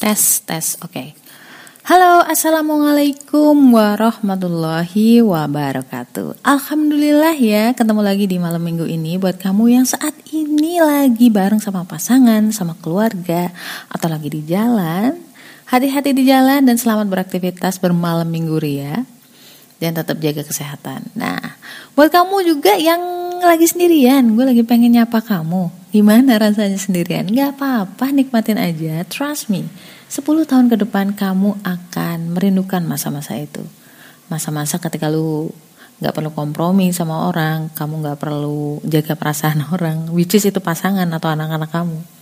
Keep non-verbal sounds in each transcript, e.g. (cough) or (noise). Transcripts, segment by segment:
Tes, tes, oke. Okay. Halo, assalamualaikum warahmatullahi wabarakatuh. Alhamdulillah ya, ketemu lagi di malam minggu ini buat kamu yang saat ini lagi bareng sama pasangan, sama keluarga, atau lagi di jalan. Hati-hati di jalan dan selamat beraktivitas bermalam minggu ria dan tetap jaga kesehatan. Nah, buat kamu juga yang lagi sendirian, gue lagi pengen nyapa kamu. Gimana rasanya sendirian? Gak apa-apa, nikmatin aja. Trust me, 10 tahun ke depan kamu akan merindukan masa-masa itu. Masa-masa ketika lu gak perlu kompromi sama orang, kamu gak perlu jaga perasaan (laughs) orang, which is itu pasangan atau anak-anak kamu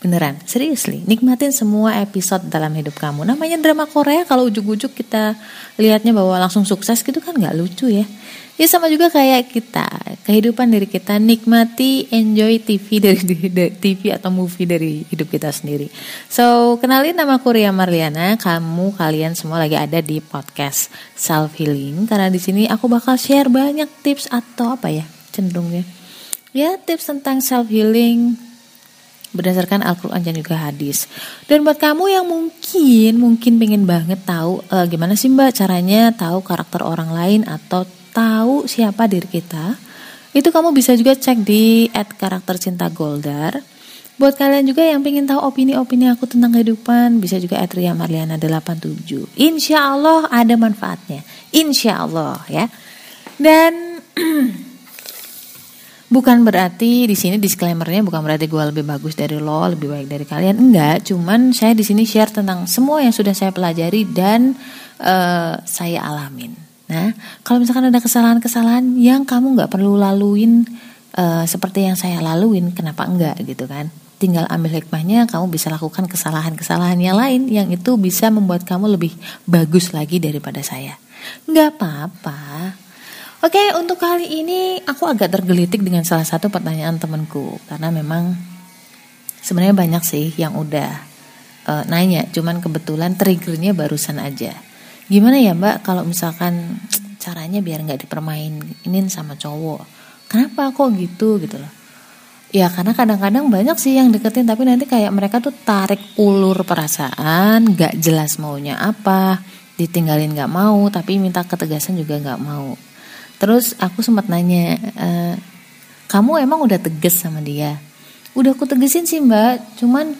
Beneran, seriously, nikmatin semua episode dalam hidup kamu. Namanya drama Korea, kalau ujuk-ujuk kita lihatnya bahwa langsung sukses gitu kan nggak lucu ya. Ya sama juga kayak kita, kehidupan dari kita nikmati, enjoy TV dari, TV atau movie dari hidup kita sendiri. So, kenalin nama Korea Marliana, kamu kalian semua lagi ada di podcast Self Healing karena di sini aku bakal share banyak tips atau apa ya, cenderungnya. Ya, tips tentang self healing, berdasarkan Al-Quran dan juga hadis. Dan buat kamu yang mungkin mungkin pengen banget tahu uh, gimana sih mbak caranya tahu karakter orang lain atau tahu siapa diri kita, itu kamu bisa juga cek di at karakter cinta Goldar. Buat kalian juga yang pengen tahu opini-opini aku tentang kehidupan, bisa juga at Ria Marliana 87. Insya Allah ada manfaatnya. Insya Allah ya. Dan (clears throat) Bukan berarti di sini disclaimernya bukan berarti gue lebih bagus dari lo, lebih baik dari kalian. Enggak, cuman saya di sini share tentang semua yang sudah saya pelajari dan uh, saya alamin. Nah, kalau misalkan ada kesalahan-kesalahan yang kamu nggak perlu laluin uh, seperti yang saya laluin, kenapa enggak gitu kan? Tinggal ambil hikmahnya, kamu bisa lakukan kesalahan-kesalahan yang lain yang itu bisa membuat kamu lebih bagus lagi daripada saya. Nggak apa-apa Oke, untuk kali ini aku agak tergelitik dengan salah satu pertanyaan temanku karena memang sebenarnya banyak sih yang udah uh, nanya, cuman kebetulan triggernya barusan aja. Gimana ya Mbak kalau misalkan caranya biar nggak dipermainin sama cowok? Kenapa kok gitu gitu loh? Ya karena kadang-kadang banyak sih yang deketin tapi nanti kayak mereka tuh tarik ulur perasaan, nggak jelas maunya apa, ditinggalin nggak mau tapi minta ketegasan juga nggak mau Terus aku sempat nanya, e, kamu emang udah tegas sama dia? Udah aku tegesin sih mbak, cuman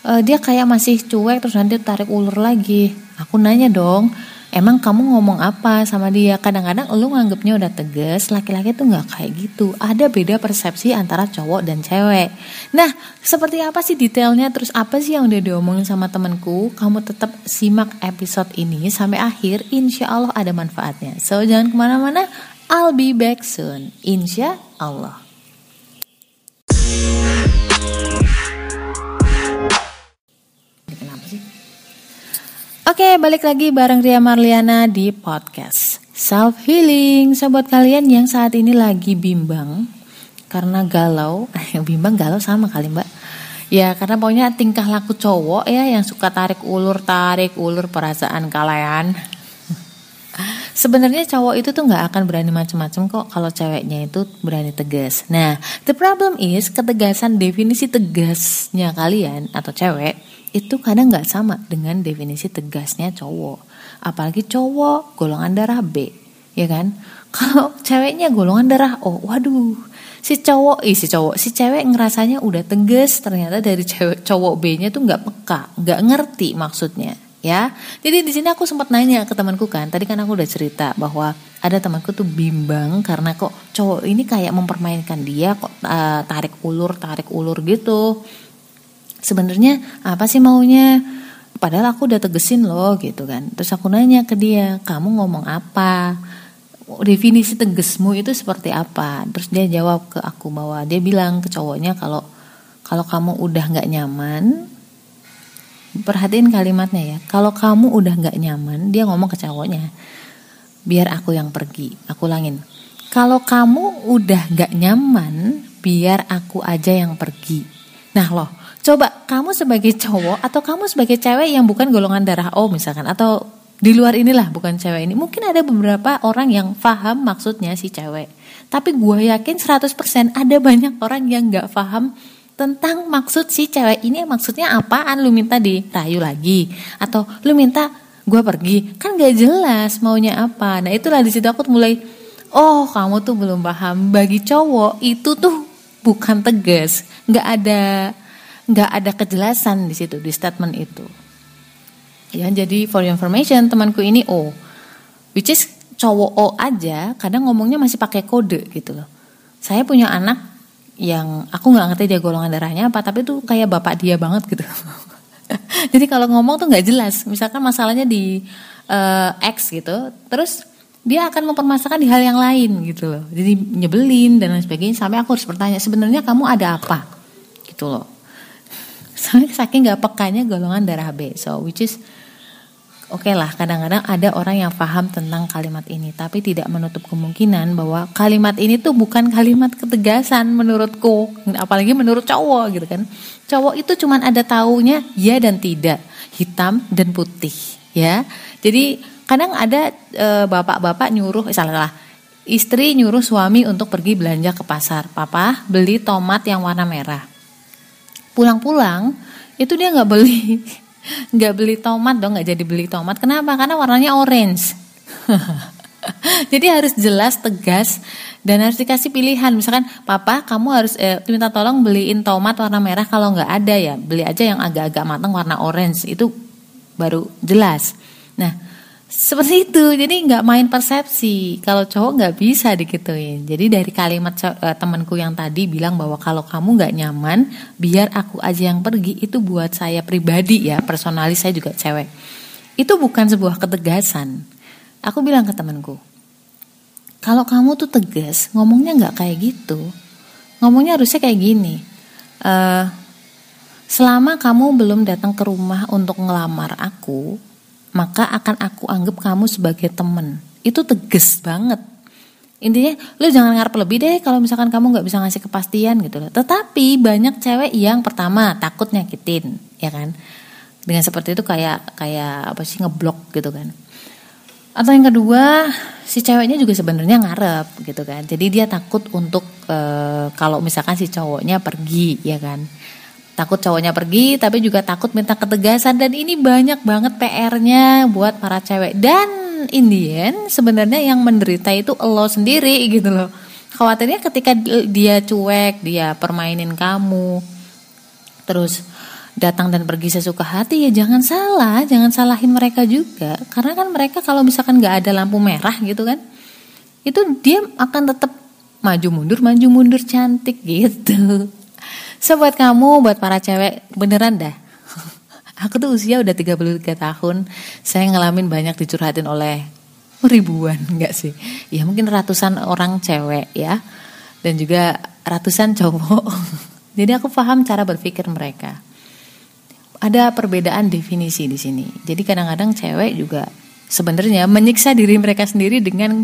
e, dia kayak masih cuek terus nanti tarik ulur lagi. Aku nanya dong, emang kamu ngomong apa sama dia? Kadang-kadang lu nganggapnya udah tegas, laki-laki tuh nggak kayak gitu. Ada beda persepsi antara cowok dan cewek. Nah, seperti apa sih detailnya? Terus apa sih yang udah diomongin sama temanku? Kamu tetap simak episode ini sampai akhir. Insya Allah ada manfaatnya. So jangan ke mana-mana I'll be back soon, insya Allah. Oke, balik lagi bareng Ria Marliana di podcast Self Healing. Sobat kalian yang saat ini lagi bimbang karena galau, (laughs) bimbang galau sama kali mbak. Ya karena pokoknya tingkah laku cowok ya yang suka tarik ulur tarik ulur perasaan kalian Sebenarnya cowok itu tuh nggak akan berani macam-macam kok kalau ceweknya itu berani tegas. Nah, the problem is ketegasan definisi tegasnya kalian atau cewek itu kadang nggak sama dengan definisi tegasnya cowok. Apalagi cowok golongan darah B, ya kan? (laughs) Kalau ceweknya golongan darah O, waduh, si cowok, ih si cowok, si cewek ngerasanya udah tegas, ternyata dari cewek cowok B-nya tuh nggak peka, nggak ngerti maksudnya ya. Jadi di sini aku sempat nanya ke temanku kan, tadi kan aku udah cerita bahwa ada temanku tuh bimbang karena kok cowok ini kayak mempermainkan dia kok uh, tarik ulur tarik ulur gitu. Sebenarnya apa sih maunya? Padahal aku udah tegesin loh gitu kan. Terus aku nanya ke dia, kamu ngomong apa? Definisi tegesmu itu seperti apa? Terus dia jawab ke aku bahwa dia bilang ke cowoknya kalau kalau kamu udah nggak nyaman, perhatiin kalimatnya ya. Kalau kamu udah nggak nyaman dia ngomong ke cowoknya biar aku yang pergi aku ulangin. Kalau kamu udah nggak nyaman biar aku aja yang pergi. Nah loh coba kamu sebagai cowok atau kamu sebagai cewek yang bukan golongan darah O misalkan atau di luar inilah bukan cewek ini mungkin ada beberapa orang yang paham maksudnya si cewek. Tapi gue yakin 100% ada banyak orang yang nggak paham tentang maksud si cewek ini maksudnya apaan? Lu minta dirayu lagi atau lu minta gue pergi? Kan gak jelas maunya apa. Nah itulah di situ aku mulai oh kamu tuh belum paham. Bagi cowok itu tuh bukan tegas. Nggak ada nggak ada kejelasan di situ di statement itu. Ya jadi for your information temanku ini oh which is cowok O aja kadang ngomongnya masih pakai kode gitu loh. Saya punya anak yang aku nggak ngerti dia golongan darahnya apa tapi tuh kayak bapak dia banget gitu. (laughs) Jadi kalau ngomong tuh nggak jelas. Misalkan masalahnya di uh, X gitu terus dia akan mempermasalahkan di hal yang lain gitu loh. Jadi nyebelin dan lain sebagainya sampai aku harus bertanya sebenarnya kamu ada apa? Gitu loh. (laughs) Saking nggak pekanya golongan darah B. So which is Oke okay lah, kadang-kadang ada orang yang paham tentang kalimat ini, tapi tidak menutup kemungkinan bahwa kalimat ini tuh bukan kalimat ketegasan menurutku, apalagi menurut cowok gitu kan. Cowok itu cuma ada taunya ya dan tidak, hitam dan putih, ya. Jadi kadang ada e, bapak-bapak nyuruh, eh, salah lah, istri nyuruh suami untuk pergi belanja ke pasar. Papa beli tomat yang warna merah. Pulang-pulang itu dia nggak beli nggak beli tomat dong nggak jadi beli tomat. Kenapa? Karena warnanya orange. (laughs) Jadi harus jelas tegas dan harus dikasih pilihan. Misalkan papa kamu harus eh, minta tolong beliin tomat warna merah. Kalau nggak ada ya beli aja yang agak-agak matang warna orange. Itu baru jelas. Nah seperti itu. Jadi nggak main persepsi. Kalau cowok nggak bisa dikituin jadi dari kalimat uh, temanku yang tadi bilang bahwa kalau kamu nggak nyaman biar aku aja yang pergi. Itu buat saya pribadi ya. Personalis saya juga cewek. Itu bukan sebuah ketegasan. Aku bilang ke temanku kalau kamu tuh tegas ngomongnya nggak kayak gitu. Ngomongnya harusnya kayak gini. Uh, selama kamu belum datang ke rumah untuk ngelamar aku maka akan aku anggap kamu sebagai temen. Itu tegas banget. Intinya lu jangan ngarep lebih deh kalau misalkan kamu nggak bisa ngasih kepastian gitu loh. Tetapi banyak cewek yang pertama takut nyakitin, ya kan? Dengan seperti itu kayak kayak apa sih ngeblok gitu kan. Atau yang kedua, si ceweknya juga sebenarnya ngarep gitu kan. Jadi dia takut untuk e, kalau misalkan si cowoknya pergi, ya kan takut cowoknya pergi tapi juga takut minta ketegasan. Dan ini banyak banget PR-nya buat para cewek. Dan Indian sebenarnya yang menderita itu lo sendiri gitu loh. Khawatirnya ketika dia cuek dia permainin kamu terus datang dan pergi sesuka hati ya jangan salah jangan salahin mereka juga. Karena kan mereka kalau misalkan nggak ada lampu merah gitu kan itu dia akan tetap maju mundur maju mundur cantik gitu So buat kamu, buat para cewek, beneran dah. (laughs) Aku tuh usia udah 33 tahun, saya ngalamin banyak dicurhatin oleh ribuan, (laughs) enggak sih? Ya mungkin ratusan orang cewek ya. Dan juga ratusan cowok. (laughs) Jadi aku paham cara berpikir mereka. Ada perbedaan definisi di sini. Jadi kadang-kadang cewek juga sebenarnya menyiksa diri mereka sendiri dengan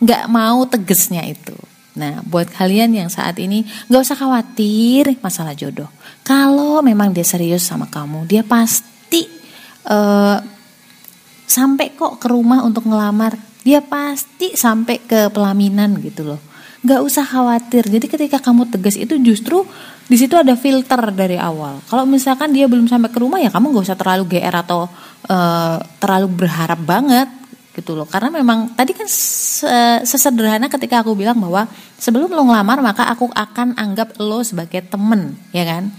nggak mau tegesnya itu. Nah, buat kalian yang saat ini gak usah khawatir masalah jodoh. Kalau memang dia serius sama kamu, dia pasti uh, sampai kok ke rumah untuk ngelamar. Dia pasti sampai ke pelaminan gitu loh. Gak usah khawatir. Jadi ketika kamu tegas itu justru di situ ada filter dari awal. Kalau misalkan dia belum sampai ke rumah ya kamu gak usah terlalu GR atau uh, terlalu berharap banget gitu loh. Karena memang tadi kan sesederhana ketika aku bilang bahwa sebelum lo ngelamar maka aku akan anggap lo sebagai temen ya kan?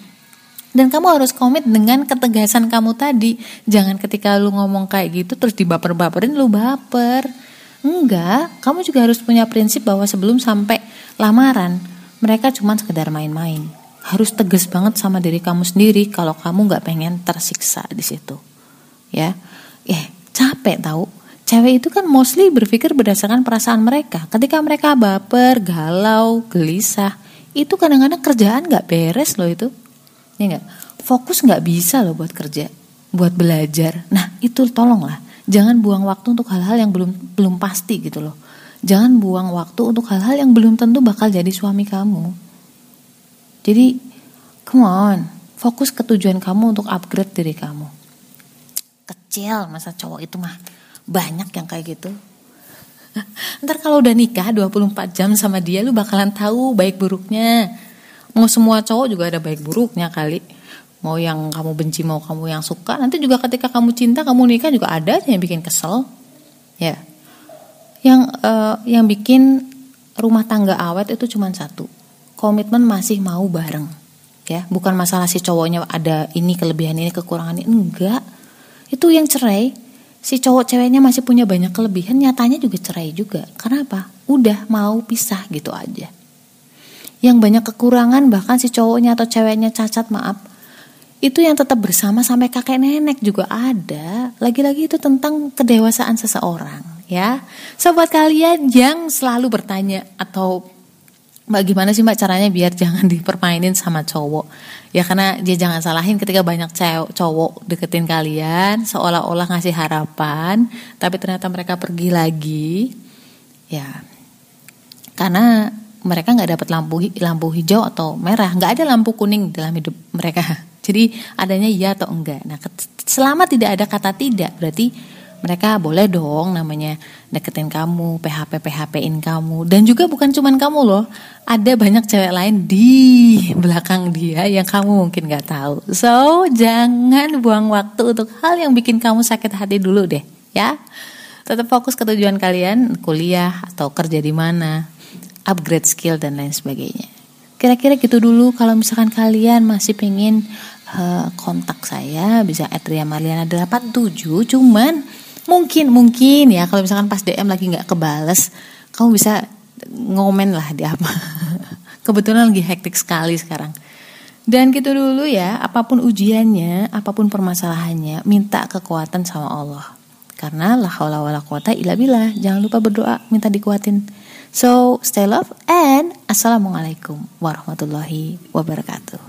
Dan kamu harus komit dengan ketegasan kamu tadi. Jangan ketika lu ngomong kayak gitu terus dibaper-baperin lu baper. Enggak kamu juga harus punya prinsip bahwa sebelum sampai lamaran mereka cuma sekedar main-main. Harus tegas banget sama diri kamu sendiri kalau kamu nggak pengen tersiksa di situ. Ya. Eh capek tahu Cewek itu kan mostly berpikir berdasarkan perasaan mereka. Ketika mereka baper, galau, gelisah, itu kadang-kadang kerjaan nggak beres loh itu. Ya nggak, fokus nggak bisa loh buat kerja, buat belajar. Nah itu tolonglah, jangan buang waktu untuk hal-hal yang belum belum pasti gitu loh. Jangan buang waktu untuk hal-hal yang belum tentu bakal jadi suami kamu. Jadi, come on, fokus ke tujuan kamu untuk upgrade diri kamu. Kecil masa cowok itu mah banyak yang kayak gitu. Ntar kalau udah nikah 24 jam sama dia lu bakalan tahu baik buruknya. mau semua cowok juga ada baik buruknya kali. Mau yang kamu benci mau kamu yang suka. Nanti juga ketika kamu cinta kamu nikah juga ada yang bikin kesel. Ya. Yang uh, yang bikin rumah tangga awet itu cuma satu. Komitmen masih mau bareng. Ya bukan masalah si cowoknya ada ini kelebihan ini kekurangan ini. Enggak. Itu yang cerai si cowok ceweknya masih punya banyak kelebihan nyatanya juga cerai juga. Karena apa? Udah mau pisah gitu aja. Yang banyak kekurangan bahkan si cowoknya atau ceweknya cacat maaf itu yang tetap bersama sampai kakek nenek juga ada. Lagi-lagi itu tentang kedewasaan seseorang ya. Sobat kalian yang selalu bertanya atau bagaimana sih mbak caranya biar jangan dipermainin sama cowok? Ya karena dia jangan salahin ketika banyak cowok cowok deketin kalian seolah-olah ngasih harapan tapi ternyata mereka pergi lagi. Ya karena mereka nggak dapat lampu lampu hijau atau merah. Nggak ada lampu kuning dalam hidup mereka. (laughs) Jadi adanya iya atau enggak. Nah selama tidak ada kata tidak. Berarti mereka boleh dong namanya deketin kamu, PHP PHP-in kamu. Dan juga bukan cuman kamu loh, ada banyak cewek lain di belakang dia yang kamu mungkin gak tahu. So, jangan buang waktu untuk hal yang bikin kamu sakit hati dulu deh, ya. Tetap fokus ke tujuan kalian, kuliah atau kerja di mana, upgrade skill dan lain sebagainya. Kira-kira gitu dulu kalau misalkan kalian masih pengen uh, kontak saya bisa Adria Marliana 87 cuman mungkin mungkin ya. Kalau misalkan pas DM lagi nggak kebales kamu bisa ngomen lah di apa. (laughs) Kebetulan lagi hektik sekali sekarang. Dan gitu dulu ya apa pun ujiannya apa pun permasalahannya minta kekuatan sama Allah. Karena la haula wala quwata illa billah. Jangan lupa berdoa minta dikuatin. So stay love and assalamualaikum warahmatullahi wabarakatuh